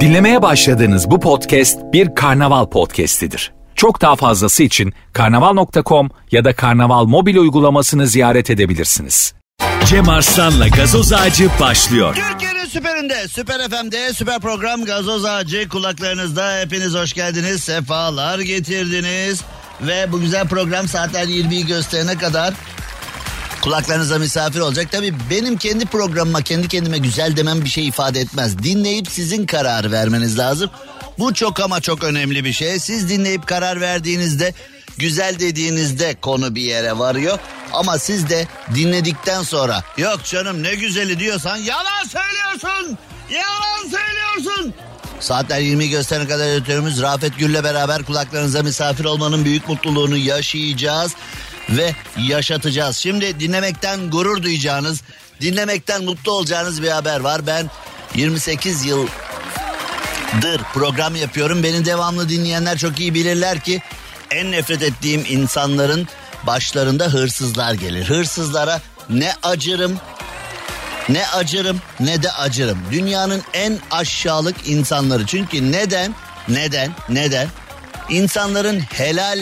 Dinlemeye başladığınız bu podcast bir karnaval podcastidir. Çok daha fazlası için karnaval.com ya da karnaval mobil uygulamasını ziyaret edebilirsiniz. Cem Arslan'la gazoz ağacı başlıyor. Türkiye'nin süperinde, süper FM'de, süper program Gazoz Ağacı kulaklarınızda. Hepiniz hoş geldiniz, sefalar getirdiniz. Ve bu güzel program saatler 20'yi gösterene kadar kulaklarınıza misafir olacak. Tabii benim kendi programıma, kendi kendime güzel demem bir şey ifade etmez. Dinleyip sizin karar vermeniz lazım. Bu çok ama çok önemli bir şey. Siz dinleyip karar verdiğinizde güzel dediğinizde konu bir yere varıyor. Ama siz de dinledikten sonra yok canım ne güzeli diyorsan yalan söylüyorsun. Yalan söylüyorsun. Saatler 20 gösterene kadar editörümüz Rafet Gül'le beraber kulaklarınıza misafir olmanın büyük mutluluğunu yaşayacağız ve yaşatacağız. Şimdi dinlemekten gurur duyacağınız, dinlemekten mutlu olacağınız bir haber var. Ben 28 yıldır program yapıyorum. Beni devamlı dinleyenler çok iyi bilirler ki en nefret ettiğim insanların başlarında hırsızlar gelir. Hırsızlara ne acırım ne acırım ne de acırım. Dünyanın en aşağılık insanları. Çünkü neden? Neden? Neden? İnsanların helal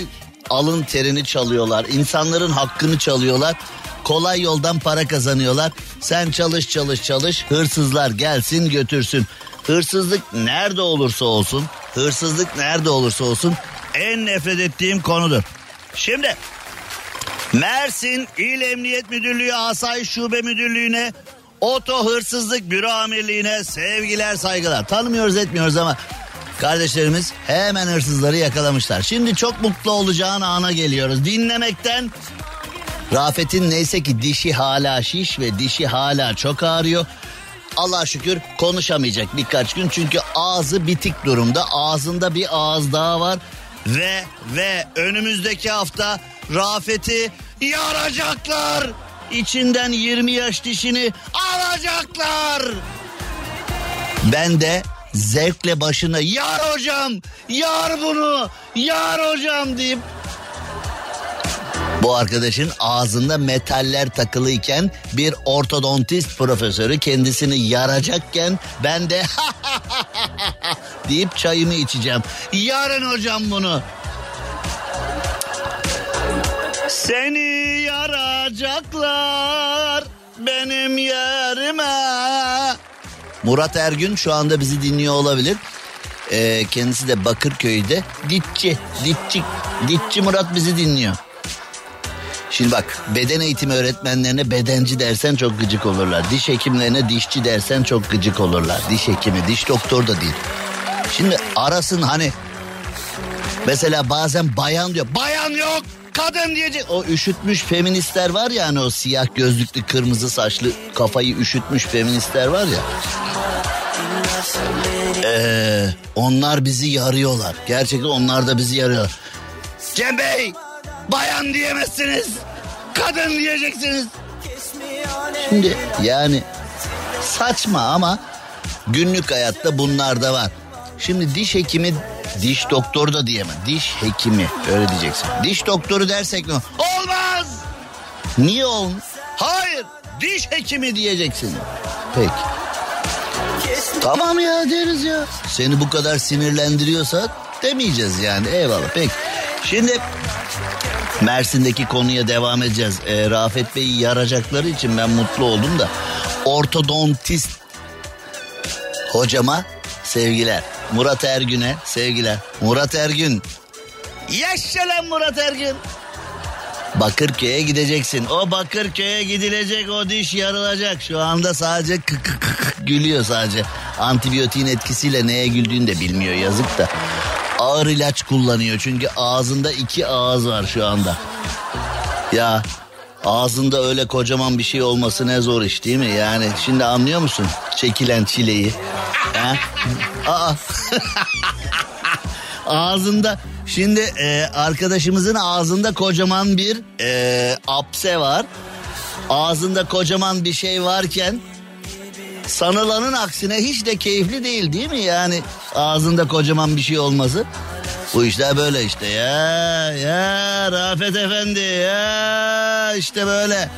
alın terini çalıyorlar. İnsanların hakkını çalıyorlar. Kolay yoldan para kazanıyorlar. Sen çalış çalış çalış. Hırsızlar gelsin götürsün. Hırsızlık nerede olursa olsun, hırsızlık nerede olursa olsun en nefret ettiğim konudur. Şimdi Mersin İl Emniyet Müdürlüğü Asayiş Şube Müdürlüğü'ne Oto Hırsızlık Büro Amirliği'ne sevgiler saygılar. Tanımıyoruz etmiyoruz ama kardeşlerimiz hemen hırsızları yakalamışlar. Şimdi çok mutlu olacağın ana geliyoruz. Dinlemekten Rafet'in neyse ki dişi hala şiş ve dişi hala çok ağrıyor. Allah şükür konuşamayacak birkaç gün çünkü ağzı bitik durumda. Ağzında bir ağız daha var ve ve önümüzdeki hafta Rafet'i yaracaklar. İçinden 20 yaş dişini alacaklar. Ben de zevkle başına yar hocam, yar bunu, yar hocam deyip bu arkadaşın ağzında metaller takılıyken bir ortodontist profesörü kendisini yaracakken ben de deyip çayımı içeceğim. Yarın hocam bunu. Seni Murat Ergün şu anda bizi dinliyor olabilir. Ee, kendisi de Bakırköy'de. Ditçi, ditçi, ditçi Murat bizi dinliyor. Şimdi bak beden eğitimi öğretmenlerine bedenci dersen çok gıcık olurlar. Diş hekimlerine dişçi dersen çok gıcık olurlar. Diş hekimi, diş doktor da değil. Şimdi arasın hani mesela bazen bayan diyor. Bayan yok kadın diyecek. O üşütmüş feministler var ya hani o siyah gözlüklü kırmızı saçlı kafayı üşütmüş feministler var ya. Ee, onlar bizi yarıyorlar. Gerçekten onlar da bizi yarıyorlar. Cem Bey bayan diyemezsiniz. Kadın diyeceksiniz. Şimdi yani saçma ama günlük hayatta bunlar da var. Şimdi diş hekimi diş doktoru da diyemem. Diş hekimi öyle diyeceksin. Diş doktoru dersek ne? Olmaz. Niye olmaz? Hayır diş hekimi diyeceksin. Peki. Tamam ya deriz ya. Seni bu kadar sinirlendiriyorsa demeyeceğiz yani eyvallah. Peki. Şimdi Mersin'deki konuya devam edeceğiz. Ee, Rafet Bey'i yaracakları için ben mutlu oldum da. Ortodontist hocama sevgiler. Murat Ergün'e sevgiler. Murat Ergün. Yaşa lan Murat Ergün. Bakırköy'e gideceksin. O Bakırköy'e gidilecek o diş yarılacak. Şu anda sadece kık kık kık gülüyor sadece. Antibiyotiğin etkisiyle neye güldüğünü de bilmiyor yazık da. Ağır ilaç kullanıyor çünkü ağzında iki ağız var şu anda. Ya ağzında öyle kocaman bir şey olması ne zor iş değil mi? Yani şimdi anlıyor musun çekilen çileyi? Ha? Aa. ağzında şimdi e, arkadaşımızın ağzında kocaman bir e, apse var. Ağzında kocaman bir şey varken sanılanın aksine hiç de keyifli değil değil mi? Yani ağzında kocaman bir şey olması. Bu işler böyle işte ya ya Rafet Efendi ya işte böyle.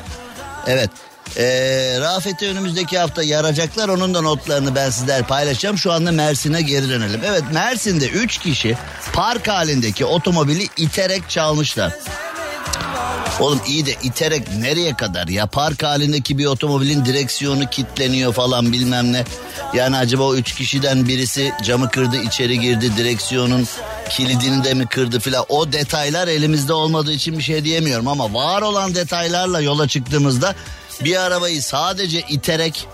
Evet Ee, Rafet'i önümüzdeki hafta yaracaklar. Onun da notlarını ben sizler paylaşacağım. Şu anda Mersin'e geri dönelim. Evet Mersin'de 3 kişi park halindeki otomobili iterek çalmışlar. Oğlum iyi de iterek nereye kadar ya park halindeki bir otomobilin direksiyonu kitleniyor falan bilmem ne. Yani acaba o üç kişiden birisi camı kırdı içeri girdi direksiyonun kilidini de mi kırdı filan. O detaylar elimizde olmadığı için bir şey diyemiyorum ama var olan detaylarla yola çıktığımızda bir arabayı sadece iterek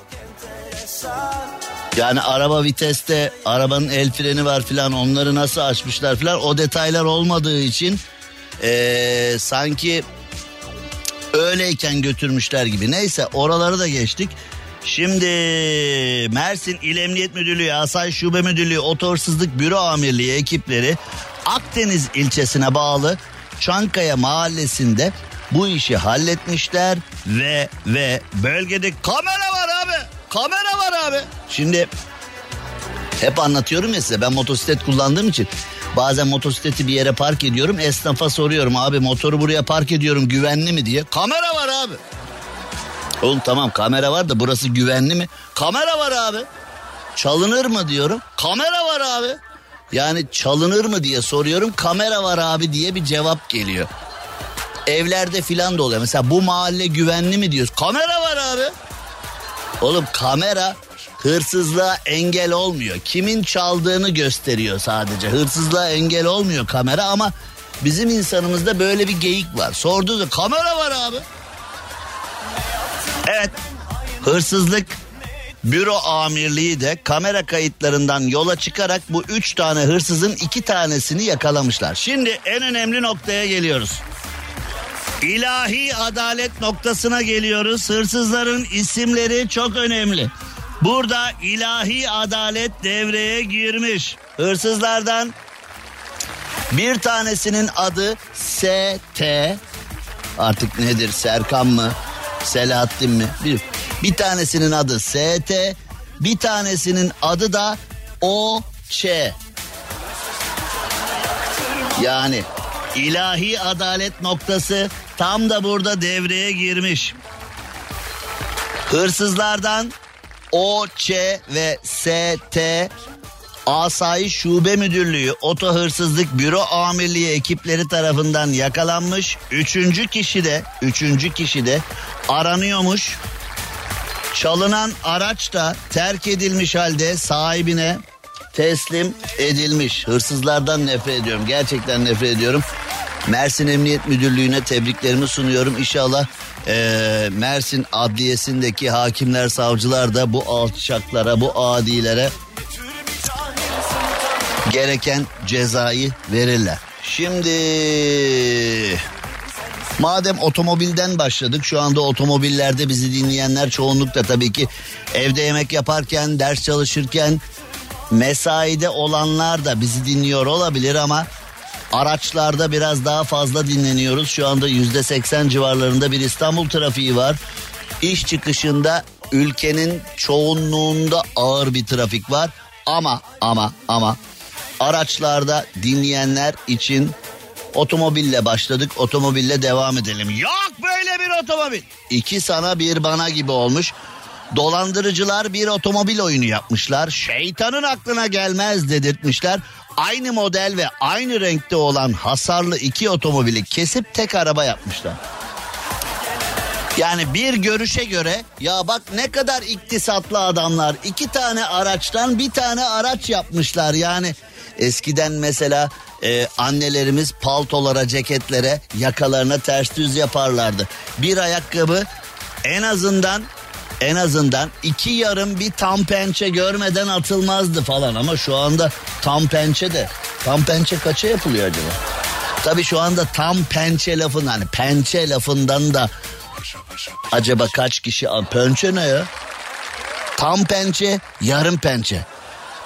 yani araba viteste arabanın el freni var filan onları nasıl açmışlar filan o detaylar olmadığı için ee, sanki öyleyken götürmüşler gibi. Neyse oraları da geçtik. Şimdi Mersin İl Emniyet Müdürlüğü, Asay Şube Müdürlüğü, Otorsuzluk Büro Amirliği ekipleri Akdeniz ilçesine bağlı Çankaya mahallesinde bu işi halletmişler ve ve bölgede kamera var abi. Kamera var abi. Şimdi hep anlatıyorum ya size ben motosiklet kullandığım için bazen motosikleti bir yere park ediyorum esnafa soruyorum abi motoru buraya park ediyorum güvenli mi diye kamera var abi. Oğlum tamam kamera var da burası güvenli mi? Kamera var abi. Çalınır mı diyorum. Kamera var abi. Yani çalınır mı diye soruyorum. Kamera var abi diye bir cevap geliyor. Evlerde filan da oluyor. Mesela bu mahalle güvenli mi diyoruz. Kamera var abi. Oğlum kamera hırsızlığa engel olmuyor. Kimin çaldığını gösteriyor sadece. Hırsızlığa engel olmuyor kamera ama bizim insanımızda böyle bir geyik var. Sordu da kamera var abi. Evet. Hırsızlık büro amirliği de kamera kayıtlarından yola çıkarak bu üç tane hırsızın iki tanesini yakalamışlar. Şimdi en önemli noktaya geliyoruz. İlahi adalet noktasına geliyoruz. Hırsızların isimleri çok önemli. Burada ilahi adalet devreye girmiş. Hırsızlardan bir tanesinin adı ST. Artık nedir? Serkan mı? Selahattin mi? Bir, bir tanesinin adı ST. Bir tanesinin adı da OÇ. Yani ilahi adalet noktası tam da burada devreye girmiş. Hırsızlardan OÇ ve ST Asayiş Şube Müdürlüğü Oto Hırsızlık Büro Amirliği ekipleri tarafından yakalanmış. Üçüncü kişi de, üçüncü kişi de aranıyormuş. Çalınan araç da terk edilmiş halde sahibine teslim edilmiş. Hırsızlardan nefret ediyorum. Gerçekten nefret ediyorum. Mersin Emniyet Müdürlüğü'ne tebriklerimi sunuyorum. İnşallah e, Mersin Adliyesi'ndeki hakimler, savcılar da bu alçaklara, bu adilere gereken cezayı verirler. Şimdi madem otomobilden başladık şu anda otomobillerde bizi dinleyenler çoğunlukla tabii ki evde yemek yaparken, ders çalışırken, mesaide olanlar da bizi dinliyor olabilir ama araçlarda biraz daha fazla dinleniyoruz. Şu anda yüzde seksen civarlarında bir İstanbul trafiği var. İş çıkışında ülkenin çoğunluğunda ağır bir trafik var. Ama ama ama araçlarda dinleyenler için otomobille başladık otomobille devam edelim. Yok böyle bir otomobil. İki sana bir bana gibi olmuş. Dolandırıcılar bir otomobil oyunu yapmışlar. Şeytanın aklına gelmez dedirtmişler. Aynı model ve aynı renkte olan hasarlı iki otomobili kesip tek araba yapmışlar. Yani bir görüşe göre ya bak ne kadar iktisatlı adamlar. iki tane araçtan bir tane araç yapmışlar. Yani eskiden mesela e, annelerimiz paltolara, ceketlere, yakalarına ters düz yaparlardı. Bir ayakkabı en azından en azından iki yarım bir tam pençe görmeden atılmazdı falan ama şu anda tam pençe de tam pençe kaça yapılıyor acaba? Tabii şu anda tam pençe lafın hani pençe lafından da acaba kaç kişi pençe ne ya? Tam pençe, yarım pençe.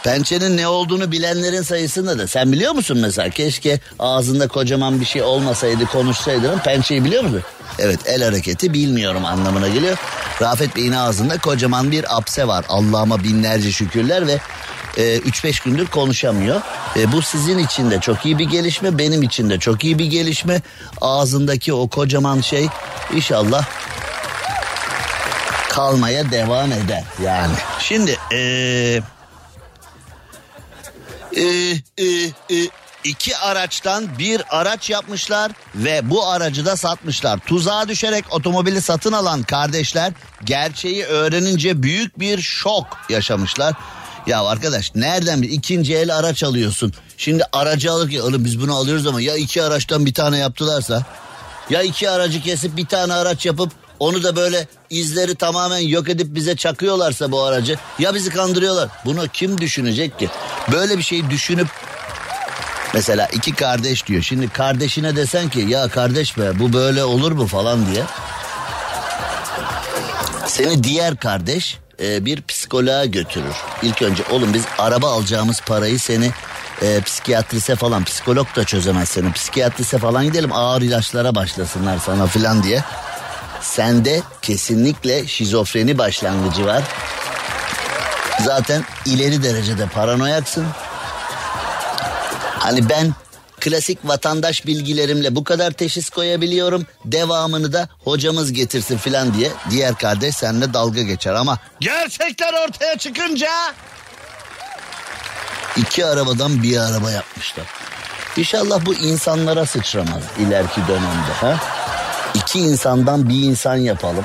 Pençenin ne olduğunu bilenlerin sayısında da sen biliyor musun mesela? Keşke ağzında kocaman bir şey olmasaydı konuşsaydın. Pençeyi biliyor musun? Evet el hareketi bilmiyorum anlamına geliyor. Rafet Bey'in ağzında kocaman bir apse var. Allah'ıma binlerce şükürler ve 3-5 e, gündür konuşamıyor. E, bu sizin için de çok iyi bir gelişme, benim için de çok iyi bir gelişme. Ağzındaki o kocaman şey inşallah kalmaya devam eder yani. Şimdi ee, ee, ee, ee, iki araçtan bir araç yapmışlar ve bu aracı da satmışlar. Tuzağa düşerek otomobili satın alan kardeşler gerçeği öğrenince büyük bir şok yaşamışlar. Ya arkadaş nereden bir ikinci el araç alıyorsun? Şimdi aracı alırken oğlum biz bunu alıyoruz ama ya iki araçtan bir tane yaptılarsa ya iki aracı kesip bir tane araç yapıp onu da böyle izleri tamamen yok edip bize çakıyorlarsa bu aracı ya bizi kandırıyorlar. Bunu kim düşünecek ki? Böyle bir şey düşünüp mesela iki kardeş diyor. Şimdi kardeşine desen ki ya kardeş be bu böyle olur mu falan diye. Seni diğer kardeş e, bir psikoloğa götürür. İlk önce oğlum biz araba alacağımız parayı seni e, psikiyatrise falan psikolog da çözemez seni. Psikiyatrise falan gidelim ağır ilaçlara başlasınlar sana filan diye. Sende kesinlikle şizofreni başlangıcı var. Zaten ileri derecede paranoyaksın. Hani ben klasik vatandaş bilgilerimle bu kadar teşhis koyabiliyorum. Devamını da hocamız getirsin filan diye diğer kardeş seninle dalga geçer ama gerçekler ortaya çıkınca iki arabadan bir araba yapmışlar. İnşallah bu insanlara sıçramaz ileriki dönemde. Ha? İki insandan bir insan yapalım.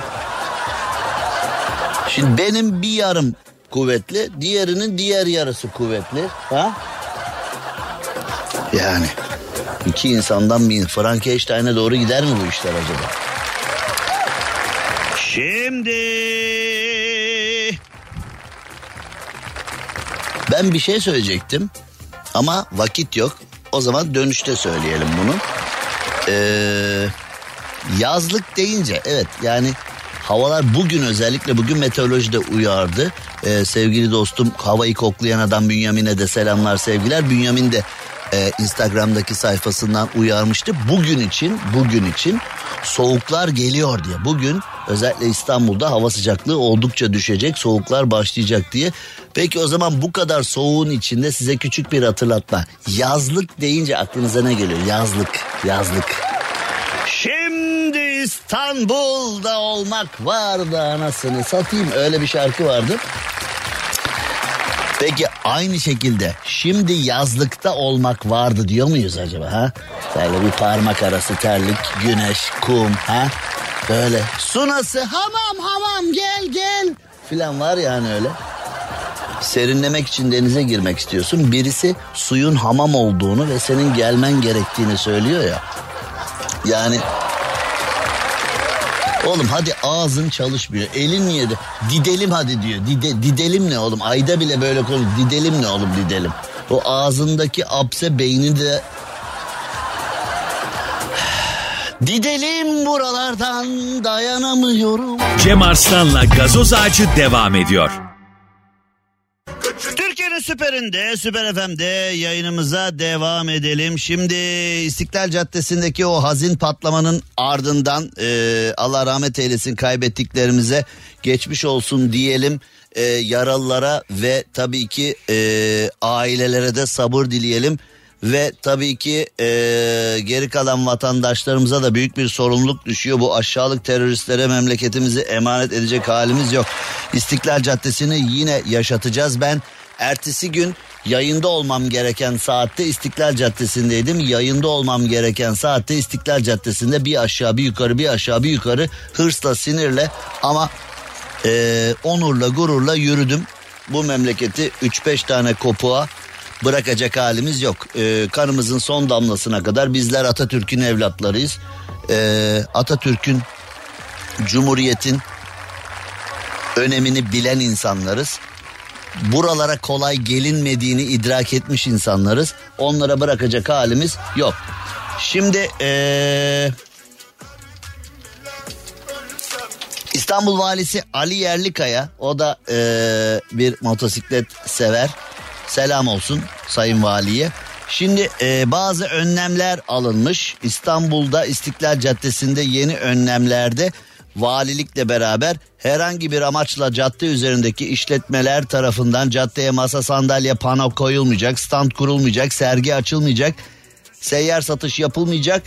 Şimdi benim bir yarım kuvvetli, diğerinin diğer yarısı kuvvetli. Ha? Yani iki insandan bir Frankenstein'e doğru gider mi bu işler acaba? Şimdi ben bir şey söyleyecektim ama vakit yok. O zaman dönüşte söyleyelim bunu. Ee, yazlık deyince evet yani havalar bugün özellikle bugün meteorolojide uyardı. Ee, sevgili dostum havayı koklayan adam Bünyamin'e de selamlar sevgiler. Bünyamin de e, Instagram'daki sayfasından uyarmıştı. Bugün için bugün için soğuklar geliyor diye. Bugün özellikle İstanbul'da hava sıcaklığı oldukça düşecek. Soğuklar başlayacak diye. Peki o zaman bu kadar soğuğun içinde size küçük bir hatırlatma. Yazlık deyince aklınıza ne geliyor? Yazlık, yazlık. İstanbul'da olmak vardı anasını satayım. Öyle bir şarkı vardı. Peki aynı şekilde şimdi yazlıkta olmak vardı diyor muyuz acaba ha? Böyle bir parmak arası terlik, güneş, kum ha? Böyle sunası hamam hamam gel gel filan var ya hani öyle. Serinlemek için denize girmek istiyorsun. Birisi suyun hamam olduğunu ve senin gelmen gerektiğini söylüyor ya. Yani Oğlum hadi ağzın çalışmıyor. Elin niye de didelim hadi diyor. Dide, didelim ne oğlum? Ayda bile böyle konu. Didelim ne oğlum didelim. O ağzındaki apse beyni de Didelim buralardan dayanamıyorum. Cem Arslan'la gazoz ağacı devam ediyor. Süperinde, süper FM'de yayınımıza devam edelim. Şimdi İstiklal Caddesi'ndeki o hazin patlamanın ardından e, Allah rahmet eylesin kaybettiklerimize geçmiş olsun diyelim. E, yaralılara ve tabii ki e, ailelere de sabır dileyelim. Ve tabii ki e, geri kalan vatandaşlarımıza da büyük bir sorumluluk düşüyor. Bu aşağılık teröristlere memleketimizi emanet edecek halimiz yok. İstiklal Caddesi'ni yine yaşatacağız. Ben ertesi gün yayında olmam gereken saatte İstiklal Caddesi'ndeydim. Yayında olmam gereken saatte İstiklal Caddesi'nde bir aşağı bir yukarı bir aşağı bir yukarı hırsla sinirle ama e, onurla gururla yürüdüm. Bu memleketi 3-5 tane kopuğa bırakacak halimiz yok. Ee, kanımızın son damlasına kadar bizler Atatürk'ün evlatlarıyız. Ee, Atatürk'ün Cumhuriyet'in önemini bilen insanlarız. Buralara kolay gelinmediğini idrak etmiş insanlarız. Onlara bırakacak halimiz yok. Şimdi ee, İstanbul Valisi Ali Yerlikaya o da ee, bir motosiklet sever. Selam olsun Sayın Valiye. Şimdi e, bazı önlemler alınmış. İstanbul'da İstiklal Caddesi'nde yeni önlemlerde valilikle beraber herhangi bir amaçla cadde üzerindeki işletmeler tarafından caddeye masa sandalye pano koyulmayacak, stand kurulmayacak, sergi açılmayacak, seyyar satış yapılmayacak,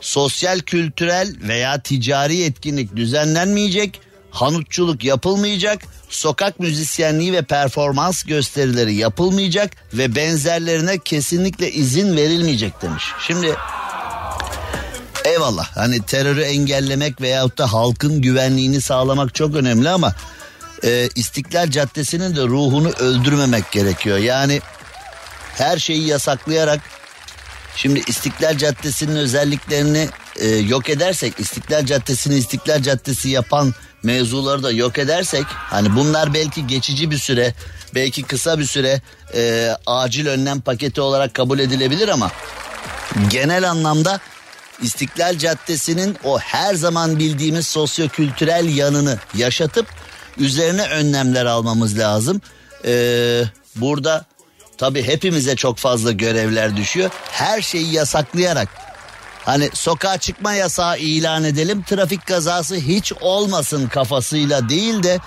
sosyal kültürel veya ticari etkinlik düzenlenmeyecek, hanutçuluk yapılmayacak, sokak müzisyenliği ve performans gösterileri yapılmayacak ve benzerlerine kesinlikle izin verilmeyecek demiş. Şimdi eyvallah hani terörü engellemek veyahut da halkın güvenliğini sağlamak çok önemli ama e, İstiklal Caddesi'nin de ruhunu öldürmemek gerekiyor. Yani her şeyi yasaklayarak şimdi İstiklal Caddesi'nin özelliklerini e, yok edersek İstiklal Caddesi'ni İstiklal Caddesi yapan mevzuları da yok edersek hani bunlar belki geçici bir süre belki kısa bir süre e, acil önlem paketi olarak kabul edilebilir ama genel anlamda İstiklal Caddesi'nin o her zaman bildiğimiz sosyokültürel yanını yaşatıp üzerine önlemler almamız lazım. Ee, burada tabii hepimize çok fazla görevler düşüyor. Her şeyi yasaklayarak hani sokağa çıkma yasağı ilan edelim trafik kazası hiç olmasın kafasıyla değil de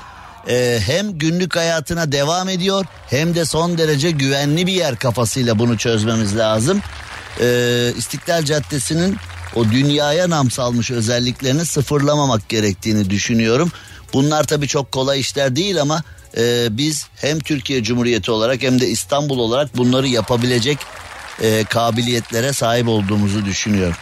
e, hem günlük hayatına devam ediyor hem de son derece güvenli bir yer kafasıyla bunu çözmemiz lazım. Ee, İstiklal Caddesi'nin o dünyaya nam salmış özelliklerini sıfırlamamak gerektiğini düşünüyorum. Bunlar tabii çok kolay işler değil ama e, biz hem Türkiye Cumhuriyeti olarak hem de İstanbul olarak bunları yapabilecek e, kabiliyetlere sahip olduğumuzu düşünüyorum.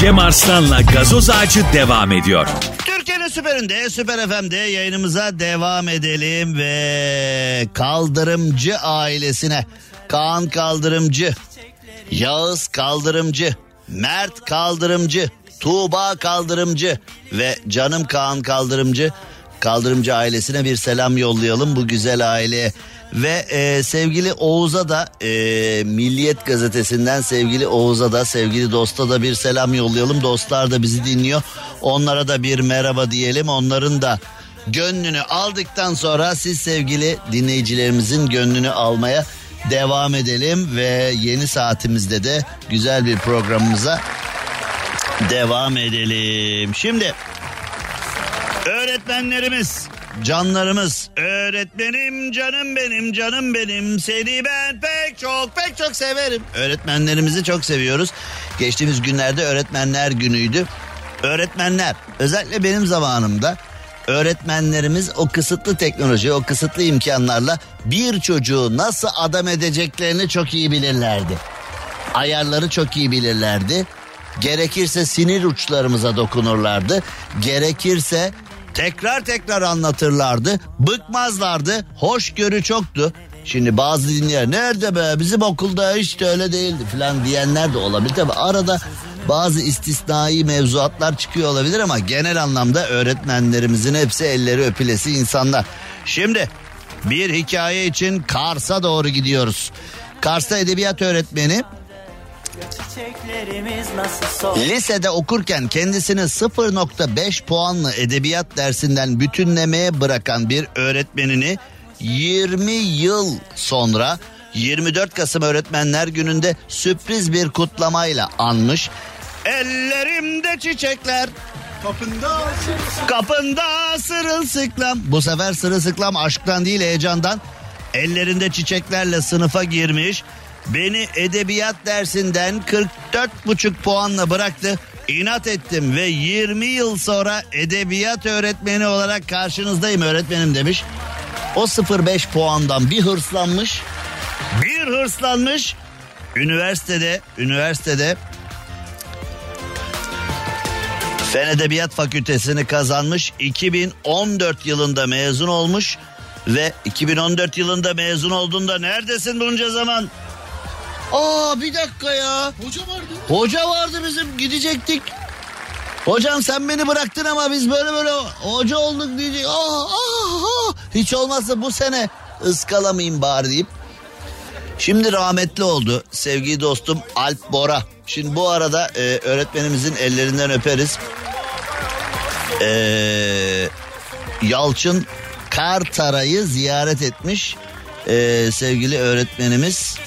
Cem Arslan'la gazoz ağacı devam ediyor. Türkiye'nin süperinde, süper FM'de yayınımıza devam edelim ve Kaldırımcı ailesine Kaan Kaldırımcı, Yağız Kaldırımcı, Mert Kaldırımcı, Tuğba Kaldırımcı ve canım Kaan Kaldırımcı Kaldırımcı ailesine bir selam yollayalım bu güzel aileye. Ve e, sevgili Oğuz'a da e, Milliyet Gazetesi'nden sevgili Oğuz'a da sevgili dosta da bir selam yollayalım. Dostlar da bizi dinliyor. Onlara da bir merhaba diyelim. Onların da gönlünü aldıktan sonra siz sevgili dinleyicilerimizin gönlünü almaya devam edelim. Ve yeni saatimizde de güzel bir programımıza devam edelim. Şimdi öğretmenlerimiz, canlarımız, öğretmenim canım benim canım benim seni ben pek çok pek çok severim. Öğretmenlerimizi çok seviyoruz. Geçtiğimiz günlerde öğretmenler günüydü. Öğretmenler özellikle benim zamanımda öğretmenlerimiz o kısıtlı teknoloji, o kısıtlı imkanlarla bir çocuğu nasıl adam edeceklerini çok iyi bilirlerdi. Ayarları çok iyi bilirlerdi. Gerekirse sinir uçlarımıza dokunurlardı. Gerekirse tekrar tekrar anlatırlardı. Bıkmazlardı. Hoşgörü çoktu. Şimdi bazı dinleyen nerede be bizim okulda hiç de öyle değildi falan diyenler de olabilir. Tabi arada bazı istisnai mevzuatlar çıkıyor olabilir ama genel anlamda öğretmenlerimizin hepsi elleri öpülesi insanlar. Şimdi bir hikaye için Kars'a doğru gidiyoruz. Kars'ta edebiyat öğretmeni Lisede okurken kendisini 0.5 puanlı edebiyat dersinden bütünlemeye bırakan bir öğretmenini 20 yıl sonra 24 Kasım Öğretmenler Günü'nde sürpriz bir kutlamayla anmış. Ellerimde çiçekler Kapında Kapında sırılsıklam. Bu sefer sırılsıklam aşktan değil heyecandan. Ellerinde çiçeklerle sınıfa girmiş. Beni edebiyat dersinden 44,5 puanla bıraktı. İnat ettim ve 20 yıl sonra edebiyat öğretmeni olarak karşınızdayım öğretmenim demiş. O 0,5 puandan bir hırslanmış. Bir hırslanmış. Üniversitede, üniversitede Fen Edebiyat Fakültesini kazanmış. 2014 yılında mezun olmuş ve 2014 yılında mezun olduğunda neredesin bunca zaman? Aa bir dakika ya. Hoca vardı. Hoca vardı bizim gidecektik. Hocam sen beni bıraktın ama biz böyle böyle hoca olduk diyecek. Aa, aa, aa. Hiç olmazsa bu sene ıskalamayayım bari deyip. Şimdi rahmetli oldu sevgili dostum Alp Bora. Şimdi bu arada e, öğretmenimizin ellerinden öperiz. E, Yalçın Kartaray'ı ziyaret etmiş e, sevgili öğretmenimiz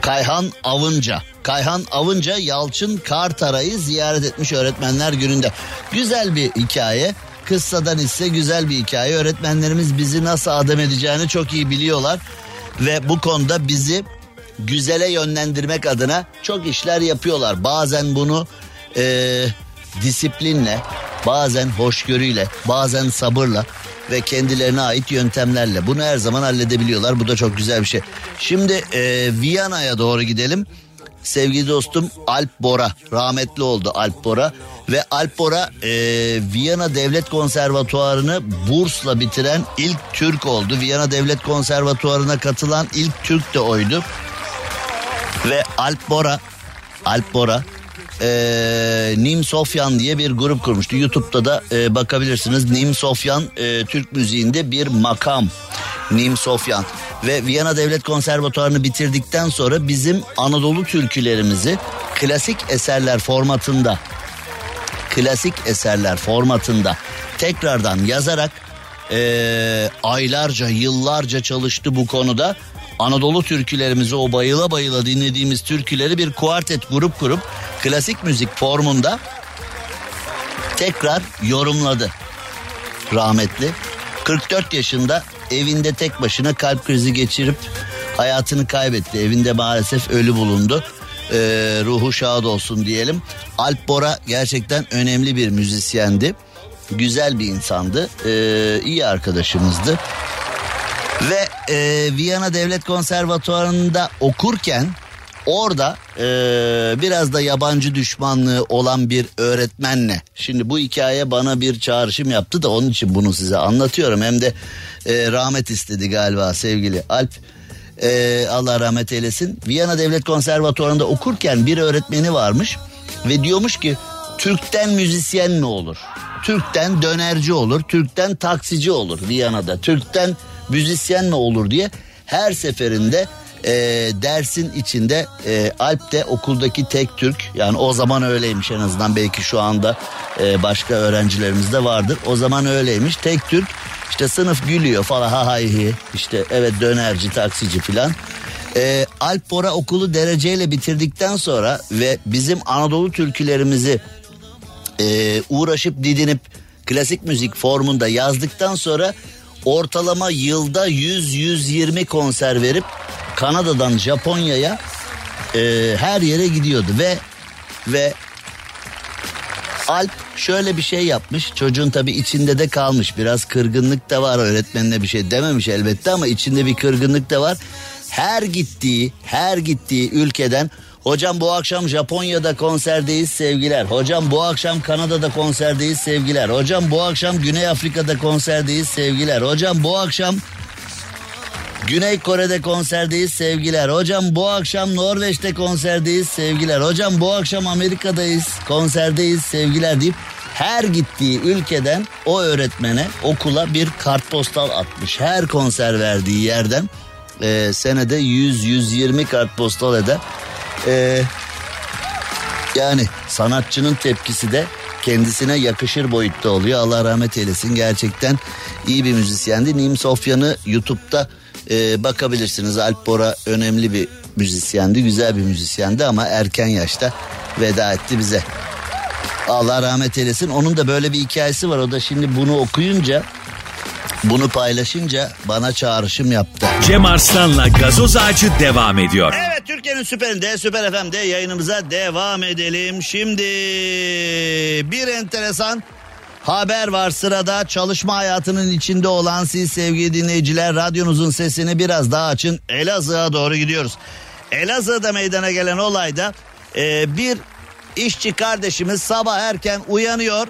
Kayhan Avınca. Kayhan Avınca Yalçın Kartaray'ı ziyaret etmiş öğretmenler gününde. Güzel bir hikaye. Kıssadan ise güzel bir hikaye. Öğretmenlerimiz bizi nasıl adam edeceğini çok iyi biliyorlar. Ve bu konuda bizi güzele yönlendirmek adına çok işler yapıyorlar. Bazen bunu e, disiplinle, bazen hoşgörüyle, bazen sabırla ve kendilerine ait yöntemlerle bunu her zaman halledebiliyorlar. Bu da çok güzel bir şey. Şimdi e, Viyana'ya doğru gidelim. Sevgili dostum Alp Bora rahmetli oldu Alp Bora ve Alp Bora e, Viyana Devlet Konservatuarını bursla bitiren ilk Türk oldu. Viyana Devlet Konservatuarına katılan ilk Türk de oydu. Ve Alp Bora Alp Bora e, Nim Sofyan diye bir grup kurmuştu. YouTube'da da e, bakabilirsiniz. Nim Sofyan e, Türk müziğinde bir makam. Nim Sofyan ve Viyana Devlet Konservatuarını bitirdikten sonra bizim Anadolu türkülerimizi klasik eserler formatında klasik eserler formatında tekrardan yazarak e, aylarca yıllarca çalıştı bu konuda. Anadolu türkülerimizi o bayıla bayıla dinlediğimiz türküleri bir kuartet grup kurup klasik müzik formunda tekrar yorumladı rahmetli. 44 yaşında evinde tek başına kalp krizi geçirip hayatını kaybetti. Evinde maalesef ölü bulundu. Ee, ruhu şad olsun diyelim. Alp Bora gerçekten önemli bir müzisyendi. Güzel bir insandı. Ee, iyi arkadaşımızdı. Ve e, Viyana Devlet Konservatuvarı'nda okurken orada e, biraz da yabancı düşmanlığı olan bir öğretmenle. Şimdi bu hikaye bana bir çağrışım yaptı da onun için bunu size anlatıyorum. Hem de e, rahmet istedi galiba sevgili Alp. E, Allah rahmet eylesin. Viyana Devlet Konservatuvarı'nda okurken bir öğretmeni varmış ve diyormuş ki Türk'ten müzisyen mi olur? Türk'ten dönerci olur, Türk'ten taksici olur Viyana'da. Türk'ten müzisyen mi olur diye her seferinde e, dersin içinde e, Alp de okuldaki tek Türk yani o zaman öyleymiş en azından belki şu anda e, başka öğrencilerimiz de vardır. O zaman öyleymiş tek Türk işte sınıf gülüyor falan ha hi işte evet dönerci taksici filan. E, Alp Bora okulu dereceyle bitirdikten sonra ve bizim Anadolu türkülerimizi e, uğraşıp didinip klasik müzik formunda yazdıktan sonra ortalama yılda 100-120 konser verip Kanada'dan Japonya'ya e, her yere gidiyordu ve ve Alp şöyle bir şey yapmış. Çocuğun tabii içinde de kalmış. Biraz kırgınlık da var. Öğretmenine bir şey dememiş elbette ama içinde bir kırgınlık da var. Her gittiği, her gittiği ülkeden Hocam bu akşam Japonya'da konserdeyiz sevgiler. Hocam bu akşam Kanada'da konserdeyiz sevgiler. Hocam bu akşam Güney Afrika'da konserdeyiz sevgiler. Hocam bu akşam Güney Kore'de konserdeyiz sevgiler. Hocam bu akşam Norveç'te konserdeyiz sevgiler. Hocam bu akşam Amerika'dayız konserdeyiz sevgiler deyip her gittiği ülkeden o öğretmene okula bir kartpostal atmış. Her konser verdiği yerden e, senede 100-120 kartpostal eder. E, yani sanatçının tepkisi de kendisine yakışır boyutta oluyor. Allah rahmet eylesin gerçekten iyi bir müzisyendi. Nim Sofyan'ı YouTube'da e, bakabilirsiniz. Alp Bora önemli bir müzisyendi, güzel bir müzisyendi ama erken yaşta veda etti bize. Allah rahmet eylesin. Onun da böyle bir hikayesi var. O da şimdi bunu okuyunca bunu paylaşınca bana çağrışım yaptı. Cem Arslan'la gazoz ağacı devam ediyor. Evet Türkiye'nin süperinde Süper FM'de yayınımıza devam edelim. Şimdi bir enteresan haber var sırada. Çalışma hayatının içinde olan siz sevgili dinleyiciler radyonuzun sesini biraz daha açın. Elazığ'a doğru gidiyoruz. Elazığ'da meydana gelen olayda e, bir işçi kardeşimiz sabah erken uyanıyor.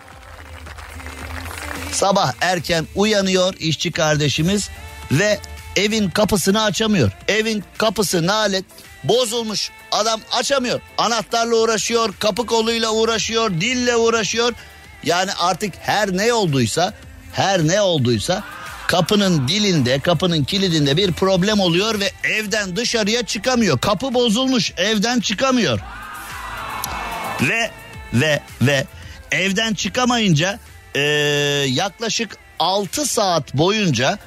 Sabah erken uyanıyor işçi kardeşimiz ve evin kapısını açamıyor. Evin kapısı nalet bozulmuş. Adam açamıyor. Anahtarla uğraşıyor, kapı koluyla uğraşıyor, dille uğraşıyor. Yani artık her ne olduysa, her ne olduysa kapının dilinde, kapının kilidinde bir problem oluyor ve evden dışarıya çıkamıyor. Kapı bozulmuş, evden çıkamıyor. Ve ve ve evden çıkamayınca e, yaklaşık 6 saat boyunca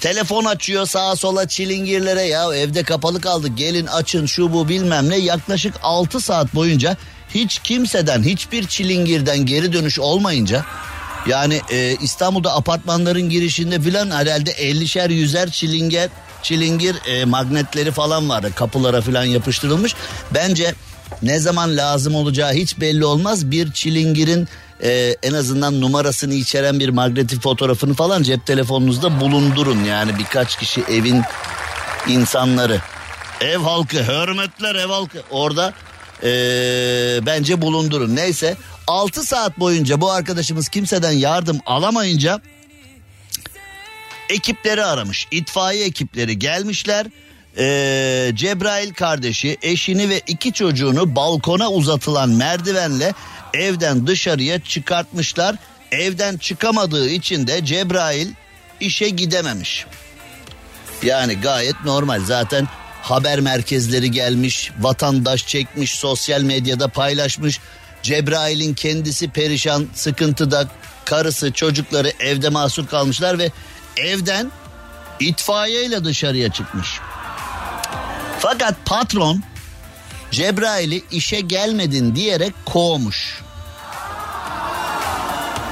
telefon açıyor sağa sola çilingirlere. Ya evde kapalı kaldı. Gelin açın şu bu bilmem ne. Yaklaşık 6 saat boyunca hiç kimseden hiçbir çilingirden geri dönüş olmayınca yani e, İstanbul'da apartmanların girişinde filan herhalde 50'şer yüzer çilinger çilingir e, magnetleri falan vardı kapılara filan yapıştırılmış. Bence ne zaman lazım olacağı hiç belli olmaz. Bir çilingirin e, en azından numarasını içeren bir magnetik fotoğrafını falan cep telefonunuzda bulundurun. Yani birkaç kişi evin insanları. Ev halkı, hürmetler ev halkı. Orada e, bence bulundurun. Neyse 6 saat boyunca bu arkadaşımız kimseden yardım alamayınca ekipleri aramış. İtfaiye ekipleri gelmişler. Ee, Cebrail kardeşi eşini ve iki çocuğunu balkona uzatılan merdivenle evden dışarıya çıkartmışlar. Evden çıkamadığı için de Cebrail işe gidememiş. Yani gayet normal zaten haber merkezleri gelmiş, vatandaş çekmiş, sosyal medyada paylaşmış. Cebrail'in kendisi perişan, sıkıntıda, karısı, çocukları evde mahsur kalmışlar ve evden itfaiyeyle dışarıya çıkmış. Fakat patron Cebrail'i işe gelmedin diyerek kovmuş.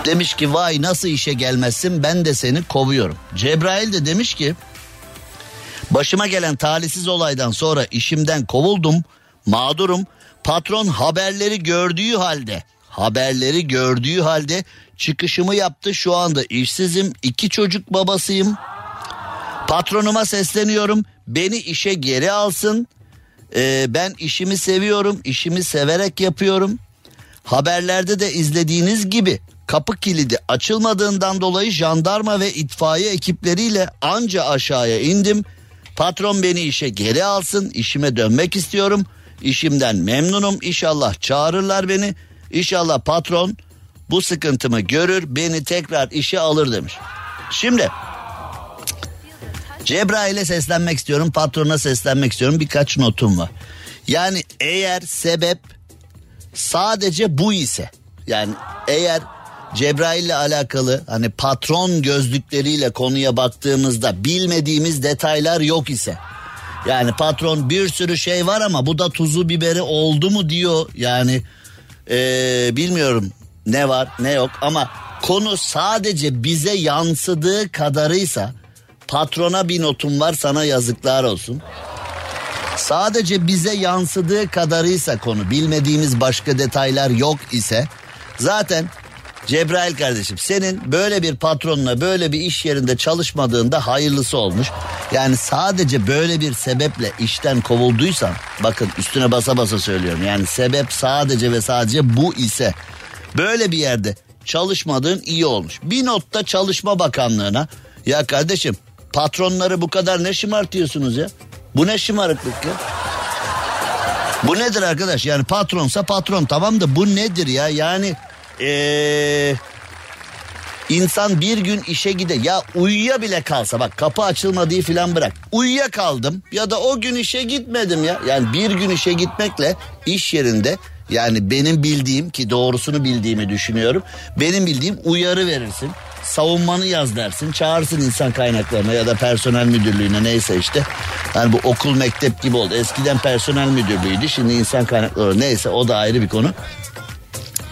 Demiş ki vay nasıl işe gelmezsin? Ben de seni kovuyorum. Cebrail de demiş ki başıma gelen talihsiz olaydan sonra işimden kovuldum mağdurum. Patron haberleri gördüğü halde haberleri gördüğü halde çıkışımı yaptı. Şu anda işsizim iki çocuk babasıyım. Patronuma sesleniyorum. Beni işe geri alsın ee, ben işimi seviyorum işimi severek yapıyorum haberlerde de izlediğiniz gibi kapı kilidi açılmadığından dolayı jandarma ve itfaiye ekipleriyle anca aşağıya indim. Patron beni işe geri alsın, işime dönmek istiyorum. İşimden memnunum. İnşallah çağırırlar beni. İnşallah patron bu sıkıntımı görür, beni tekrar işe alır demiş. Şimdi Cebrail'e seslenmek istiyorum, patrona seslenmek istiyorum. Birkaç notum var. Yani eğer sebep sadece bu ise yani eğer Cebrail ile alakalı hani patron gözlükleriyle konuya baktığımızda bilmediğimiz detaylar yok ise yani patron bir sürü şey var ama bu da tuzu biberi oldu mu diyor yani ee, bilmiyorum ne var ne yok ama konu sadece bize yansıdığı kadarıysa patrona bir notum var sana yazıklar olsun. Sadece bize yansıdığı kadarıysa konu bilmediğimiz başka detaylar yok ise zaten Cebrail kardeşim senin böyle bir patronla böyle bir iş yerinde çalışmadığında hayırlısı olmuş. Yani sadece böyle bir sebeple işten kovulduysan bakın üstüne basa basa söylüyorum. Yani sebep sadece ve sadece bu ise böyle bir yerde çalışmadığın iyi olmuş. Bir notta Çalışma Bakanlığı'na ya kardeşim patronları bu kadar ne şımartıyorsunuz ya? Bu ne şımarıklık ya? Bu nedir arkadaş? Yani patronsa patron tamam da bu nedir ya? Yani ee, insan bir gün işe gide ya uyuya bile kalsa bak kapı açılmadığı filan bırak. Uyuya kaldım ya da o gün işe gitmedim ya. Yani bir gün işe gitmekle iş yerinde yani benim bildiğim ki doğrusunu bildiğimi düşünüyorum. Benim bildiğim uyarı verirsin. Savunmanı yaz dersin. Çağırsın insan kaynaklarına ya da personel müdürlüğüne neyse işte. Yani bu okul mektep gibi oldu. Eskiden personel müdürlüğüydü. Şimdi insan kaynakları neyse o da ayrı bir konu.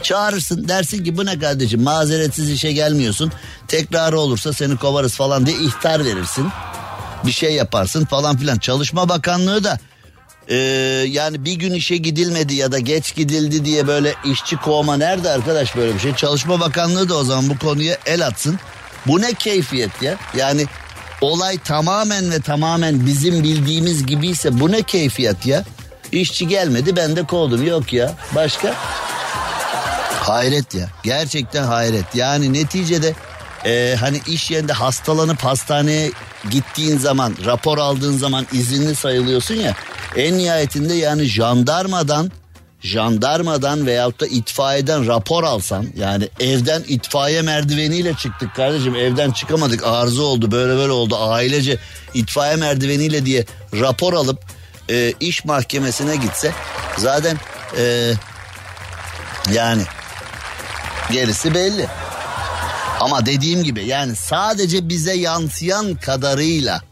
Çağırırsın dersin ki bu ne kardeşim mazeretsiz işe gelmiyorsun. Tekrarı olursa seni kovarız falan diye ihtar verirsin. Bir şey yaparsın falan filan. Çalışma Bakanlığı da e, yani bir gün işe gidilmedi ya da geç gidildi diye böyle işçi kovma nerede arkadaş böyle bir şey. Çalışma Bakanlığı da o zaman bu konuya el atsın. Bu ne keyfiyet ya? Yani olay tamamen ve tamamen bizim bildiğimiz gibiyse bu ne keyfiyet ya? İşçi gelmedi ben de kovdum yok ya. Başka? Hayret ya. Gerçekten hayret. Yani neticede e, hani iş yerinde hastalanıp hastaneye gittiğin zaman rapor aldığın zaman izinli sayılıyorsun ya. En nihayetinde yani jandarmadan jandarmadan veyahut da itfaiyeden rapor alsan yani evden itfaiye merdiveniyle çıktık kardeşim evden çıkamadık arıza oldu böyle böyle oldu ailece itfaiye merdiveniyle diye rapor alıp e, iş mahkemesine gitse zaten e, yani Gerisi belli. Ama dediğim gibi yani sadece bize yansıyan kadarıyla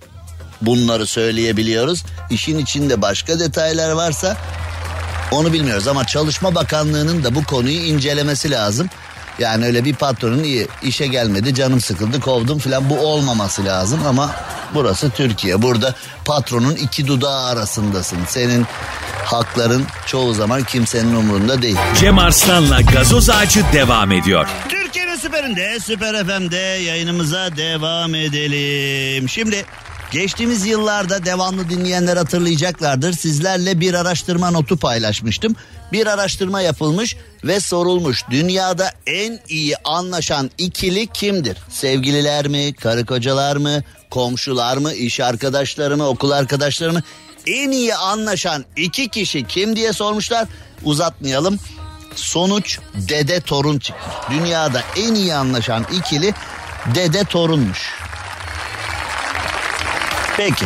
bunları söyleyebiliyoruz. İşin içinde başka detaylar varsa onu bilmiyoruz ama Çalışma Bakanlığı'nın da bu konuyu incelemesi lazım. Yani öyle bir patronun iyi işe gelmedi canım sıkıldı kovdum filan bu olmaması lazım ama burası Türkiye. Burada patronun iki dudağı arasındasın. Senin Hakların çoğu zaman kimsenin umurunda değil. Cem Arslan'la gazoz ağacı devam ediyor. Türkiye'nin süperinde, süper FM'de yayınımıza devam edelim. Şimdi geçtiğimiz yıllarda devamlı dinleyenler hatırlayacaklardır. Sizlerle bir araştırma notu paylaşmıştım. Bir araştırma yapılmış ve sorulmuş. Dünyada en iyi anlaşan ikili kimdir? Sevgililer mi, karı kocalar mı, komşular mı, iş arkadaşları mı, okul arkadaşları mı? En iyi anlaşan iki kişi kim diye sormuşlar. Uzatmayalım. Sonuç dede torun çıkmış. Dünyada en iyi anlaşan ikili dede torunmuş. Peki.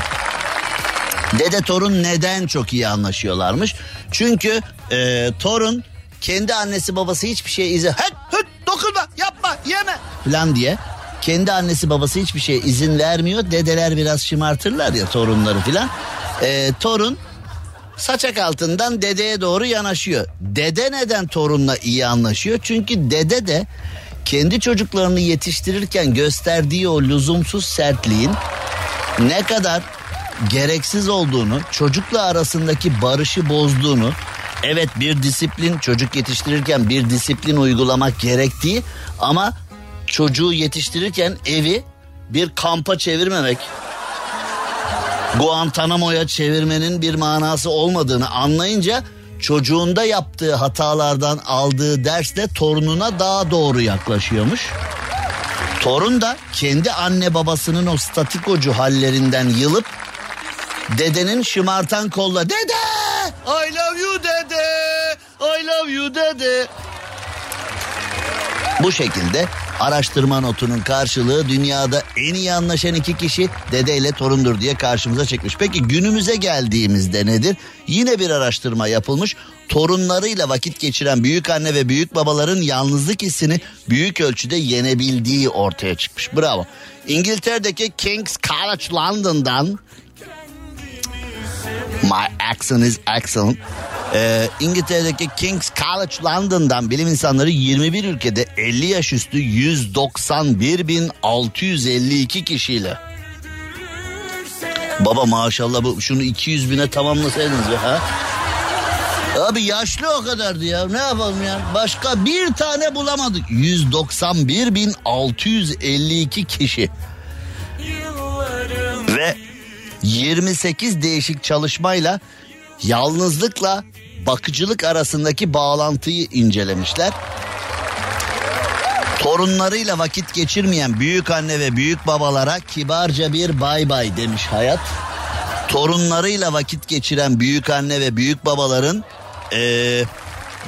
Dede torun neden çok iyi anlaşıyorlarmış? Çünkü e, torun kendi annesi babası hiçbir şeye izin... Hıt hıt dokunma yapma yeme falan diye. Kendi annesi babası hiçbir şeye izin vermiyor. Dedeler biraz şımartırlar ya torunları falan. E, torun saçak altından dedeye doğru yanaşıyor. Dede neden torunla iyi anlaşıyor? Çünkü dede de kendi çocuklarını yetiştirirken gösterdiği o lüzumsuz sertliğin ne kadar gereksiz olduğunu, çocukla arasındaki barışı bozduğunu, evet bir disiplin çocuk yetiştirirken bir disiplin uygulamak gerektiği ama çocuğu yetiştirirken evi bir kampa çevirmemek, Guantanamo'ya çevirmenin bir manası olmadığını anlayınca çocuğunda yaptığı hatalardan aldığı dersle torununa daha doğru yaklaşıyormuş. Torun da kendi anne babasının o statikocu hallerinden yılıp dedenin şımartan kolla dede! I love you dede! I love you dede! Bu şekilde araştırma notunun karşılığı dünyada en iyi anlaşan iki kişi dede ile torundur diye karşımıza çekmiş. Peki günümüze geldiğimizde nedir? Yine bir araştırma yapılmış. Torunlarıyla vakit geçiren büyük anne ve büyük babaların yalnızlık hissini büyük ölçüde yenebildiği ortaya çıkmış. Bravo. İngiltere'deki King's College London'dan My accent is excellent. Ee, İngiltere'deki King's College London'dan bilim insanları 21 ülkede 50 yaş üstü 191.652 kişiyle. Baba maşallah bu şunu 200 bine tamamlasaydınız ya ha. Abi yaşlı o kadardı ya ne yapalım ya başka bir tane bulamadık 191.652 kişi ve 28 değişik çalışmayla yalnızlıkla bakıcılık arasındaki bağlantıyı incelemişler. Torunlarıyla vakit geçirmeyen büyük anne ve büyük babalara kibarca bir bay bay demiş hayat. Torunlarıyla vakit geçiren büyük anne ve büyük babaların ee,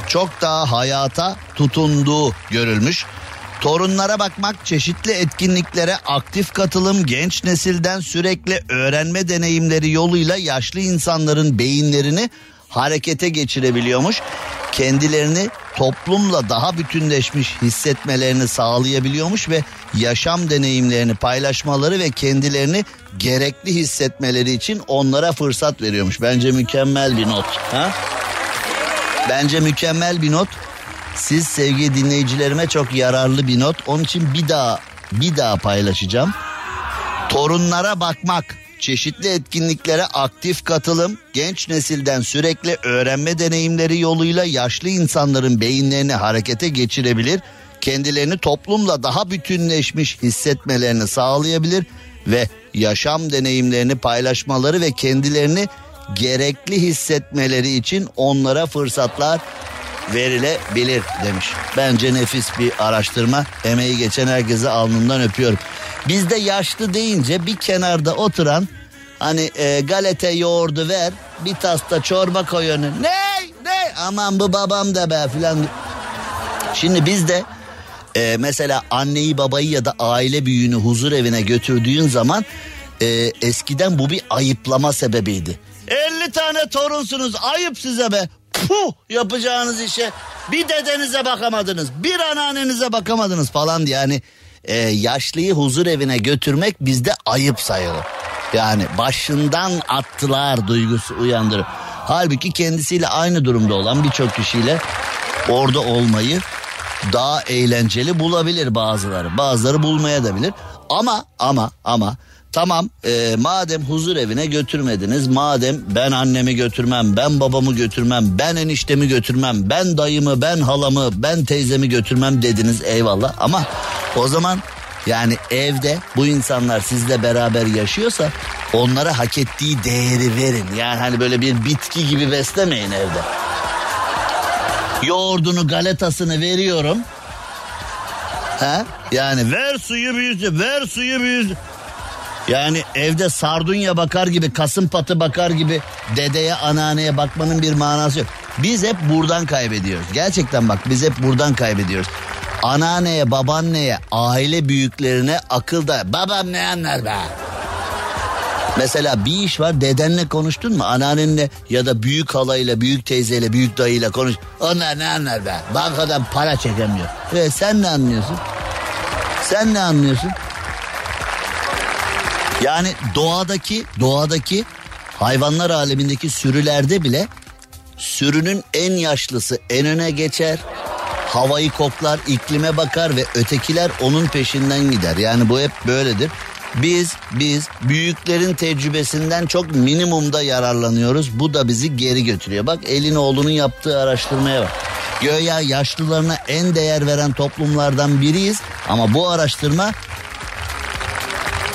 çok daha hayata tutunduğu görülmüş. Torunlara bakmak, çeşitli etkinliklere aktif katılım, genç nesilden sürekli öğrenme deneyimleri yoluyla yaşlı insanların beyinlerini harekete geçirebiliyormuş. Kendilerini toplumla daha bütünleşmiş hissetmelerini sağlayabiliyormuş ve yaşam deneyimlerini paylaşmaları ve kendilerini gerekli hissetmeleri için onlara fırsat veriyormuş. Bence mükemmel bir not. Ha? Bence mükemmel bir not. Siz sevgili dinleyicilerime çok yararlı bir not. Onun için bir daha bir daha paylaşacağım. Torunlara bakmak, çeşitli etkinliklere aktif katılım, genç nesilden sürekli öğrenme deneyimleri yoluyla yaşlı insanların beyinlerini harekete geçirebilir, kendilerini toplumla daha bütünleşmiş hissetmelerini sağlayabilir ve yaşam deneyimlerini paylaşmaları ve kendilerini gerekli hissetmeleri için onlara fırsatlar verilebilir demiş. Bence nefis bir araştırma. Emeği geçen herkese alnından öpüyorum. Bizde yaşlı deyince bir kenarda oturan hani e, galete yoğurdu ver bir tasta çorba koy önüne. Ne? Ne? Aman bu babam da be filan. Şimdi bizde e, mesela anneyi babayı ya da aile büyüğünü huzur evine götürdüğün zaman e, eskiden bu bir ayıplama sebebiydi. 50 tane torunsunuz ayıp size be. Puh yapacağınız işe bir dedenize bakamadınız bir anneannenize bakamadınız falan diye yani e, yaşlıyı huzur evine götürmek bizde ayıp sayılır. Yani başından attılar duygusu uyandırır. Halbuki kendisiyle aynı durumda olan birçok kişiyle orada olmayı daha eğlenceli bulabilir bazıları. Bazıları bulmaya da bilir. Ama ama ama Tamam e, madem huzur evine götürmediniz madem ben annemi götürmem ben babamı götürmem ben eniştemi götürmem ben dayımı ben halamı ben teyzemi götürmem dediniz eyvallah ama o zaman yani evde bu insanlar sizle beraber yaşıyorsa onlara hak ettiği değeri verin. Yani hani böyle bir bitki gibi beslemeyin evde. Yoğurdunu galetasını veriyorum. Ha? Yani ver suyu büyüsün, ver suyu büyüsün. Yani evde sardunya bakar gibi, kasım patı bakar gibi dedeye, anneanneye bakmanın bir manası yok. Biz hep buradan kaybediyoruz. Gerçekten bak biz hep buradan kaybediyoruz. Anneanneye, babaanneye, aile büyüklerine akılda. Babam ne anlar be? Mesela bir iş var dedenle konuştun mu? Anneannenle ya da büyük halayla, büyük teyzeyle, büyük dayıyla konuş. Onlar ne anlar be? Bankadan para çekemiyor. Ve sen ne anlıyorsun? Sen ne anlıyorsun? Yani doğadaki doğadaki hayvanlar alemindeki sürülerde bile sürünün en yaşlısı en öne geçer. Havayı koklar, iklime bakar ve ötekiler onun peşinden gider. Yani bu hep böyledir. Biz biz büyüklerin tecrübesinden çok minimumda yararlanıyoruz. Bu da bizi geri götürüyor. Bak elin oğlunun yaptığı araştırmaya bak. Göya yaşlılarına en değer veren toplumlardan biriyiz. Ama bu araştırma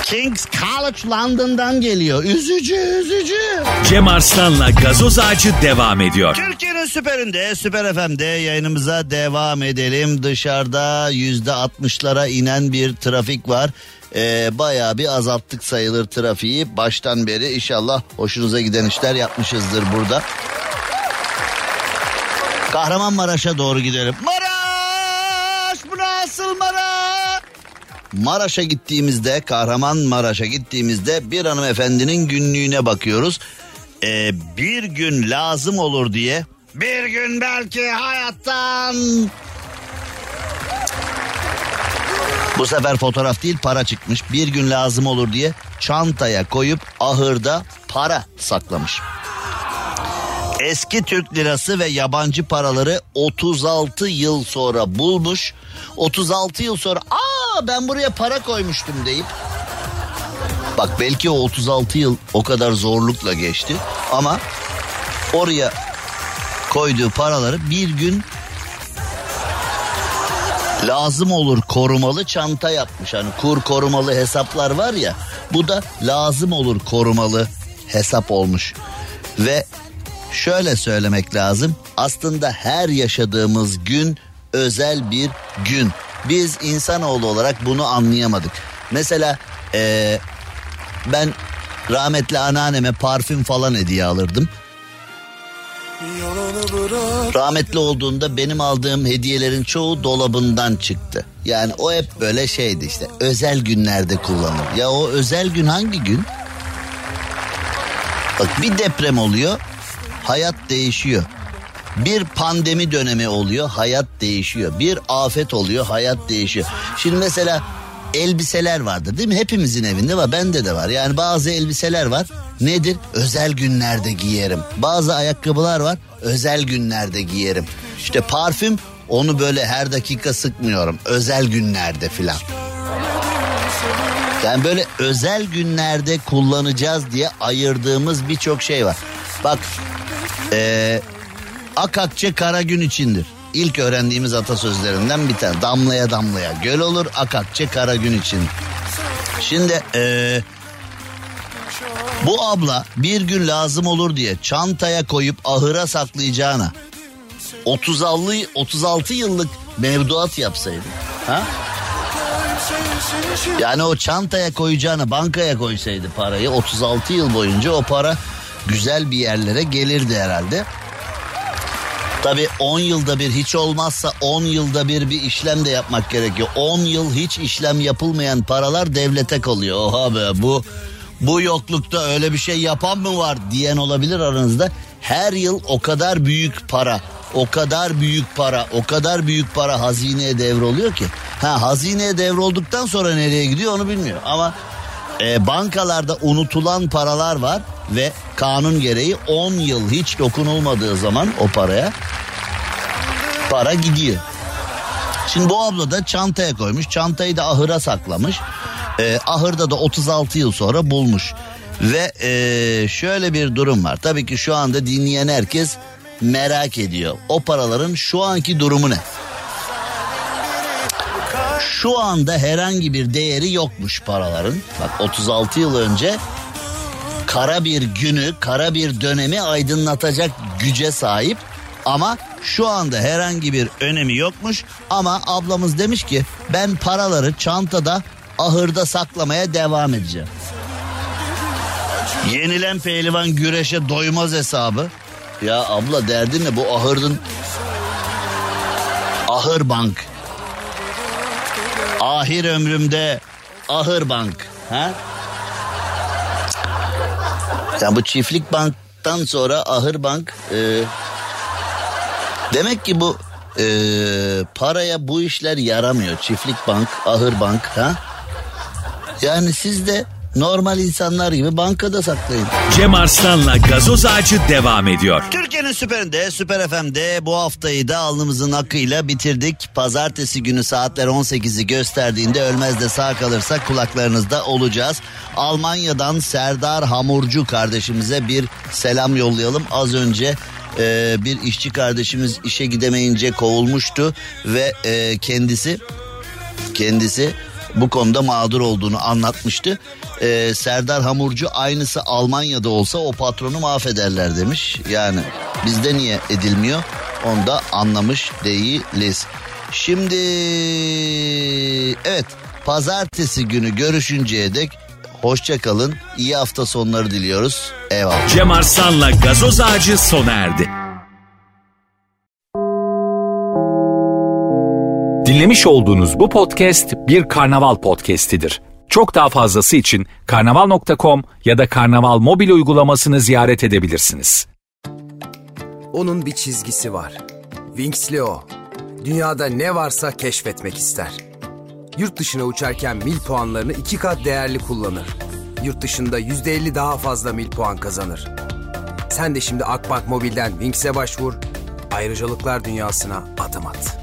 King's College London'dan geliyor. Üzücü üzücü. Cem Arslan'la gazoz ağacı devam ediyor. Türkiye'nin süperinde, süper FM'de yayınımıza devam edelim. Dışarıda yüzde altmışlara inen bir trafik var. Ee, bayağı bir azalttık sayılır trafiği. Baştan beri inşallah hoşunuza giden işler yapmışızdır burada. Kahramanmaraş'a doğru gidelim. Maraş! Bu nasıl Maraş? Maraş'a gittiğimizde, Kahramanmaraş'a gittiğimizde bir hanımefendinin günlüğüne bakıyoruz. Ee, bir gün lazım olur diye bir gün belki hayattan bu sefer fotoğraf değil para çıkmış. Bir gün lazım olur diye çantaya koyup ahırda para saklamış. Eski Türk lirası ve yabancı paraları 36 yıl sonra bulmuş. 36 yıl sonra ben buraya para koymuştum deyip Bak belki o 36 yıl o kadar zorlukla geçti ama oraya koyduğu paraları bir gün lazım olur korumalı çanta yapmış. Hani kur korumalı hesaplar var ya bu da lazım olur korumalı hesap olmuş. Ve şöyle söylemek lazım aslında her yaşadığımız gün özel bir gün. Biz insanoğlu olarak bunu anlayamadık. Mesela ee, ben rahmetli anneanneme parfüm falan hediye alırdım. Rahmetli olduğunda benim aldığım hediyelerin çoğu dolabından çıktı. Yani o hep böyle şeydi işte özel günlerde kullanır. Ya o özel gün hangi gün? Bak bir deprem oluyor hayat değişiyor. Bir pandemi dönemi oluyor hayat değişiyor. Bir afet oluyor hayat değişiyor. Şimdi mesela elbiseler vardır değil mi? Hepimizin evinde var bende de var. Yani bazı elbiseler var. Nedir? Özel günlerde giyerim. Bazı ayakkabılar var. Özel günlerde giyerim. İşte parfüm onu böyle her dakika sıkmıyorum. Özel günlerde filan. Yani böyle özel günlerde kullanacağız diye ayırdığımız birçok şey var. Bak ee, Akakçe kara gün içindir. İlk öğrendiğimiz atasözlerinden bir tane. Damlaya damlaya göl olur akakçe kara gün için. Şimdi ee, bu abla bir gün lazım olur diye çantaya koyup ahıra saklayacağına 36 36 yıllık mevduat yapsaydı. Ha? Yani o çantaya koyacağına bankaya koysaydı parayı 36 yıl boyunca o para güzel bir yerlere gelirdi herhalde. Tabi 10 yılda bir hiç olmazsa 10 yılda bir bir işlem de yapmak gerekiyor. 10 yıl hiç işlem yapılmayan paralar devlete kalıyor. Oha be bu bu yoklukta öyle bir şey yapan mı var diyen olabilir aranızda. Her yıl o kadar büyük para, o kadar büyük para, o kadar büyük para hazineye devroluyor ki. Ha hazineye devrolduktan sonra nereye gidiyor onu bilmiyor. Ama e, bankalarda unutulan paralar var ve kanun gereği 10 yıl hiç dokunulmadığı zaman o paraya para gidiyor. Şimdi bu abla da çantaya koymuş. Çantayı da ahıra saklamış. E, ahırda da 36 yıl sonra bulmuş. Ve e, şöyle bir durum var. Tabii ki şu anda dinleyen herkes merak ediyor. O paraların şu anki durumu ne? Şu anda herhangi bir değeri yokmuş paraların. Bak 36 yıl önce kara bir günü, kara bir dönemi aydınlatacak güce sahip. Ama şu anda herhangi bir önemi yokmuş. Ama ablamız demiş ki ben paraları çantada ahırda saklamaya devam edeceğim. Yenilen pehlivan güreşe doymaz hesabı. Ya abla derdin ne bu ahırdın ahır bank. Ahir ömrümde ahır bank. Ha? Ya bu çiftlik banktan sonra ahır bank e, demek ki bu e, paraya bu işler yaramıyor. Çiftlik bank, ahır bank ha? Yani siz de normal insanlar gibi bankada saklayın. Cem Arslan'la gazoz ağacı devam ediyor. Türkiye'nin süperinde, Süper FM'de bu haftayı da alnımızın akıyla bitirdik. Pazartesi günü saatler 18'i gösterdiğinde ölmez de sağ kalırsak kulaklarınızda olacağız. Almanya'dan Serdar Hamurcu kardeşimize bir selam yollayalım. Az önce e, bir işçi kardeşimiz işe gidemeyince kovulmuştu ve e, kendisi kendisi bu konuda mağdur olduğunu anlatmıştı. Ee, Serdar Hamurcu aynısı Almanya'da olsa o patronu mahvederler demiş. Yani bizde niye edilmiyor onu da anlamış değiliz. Şimdi evet pazartesi günü görüşünceye dek hoşça kalın. İyi hafta sonları diliyoruz. Eyvallah. Cem Arslan'la gazoz ağacı sona erdi. Dinlemiş olduğunuz bu podcast bir karnaval podcastidir. Çok daha fazlası için karnaval.com ya da karnaval mobil uygulamasını ziyaret edebilirsiniz. Onun bir çizgisi var. Winx'li o. Dünyada ne varsa keşfetmek ister. Yurt dışına uçarken mil puanlarını iki kat değerli kullanır. Yurt dışında %50 daha fazla mil puan kazanır. Sen de şimdi Akbank Mobil'den Winx'e başvur, ayrıcalıklar dünyasına adım at.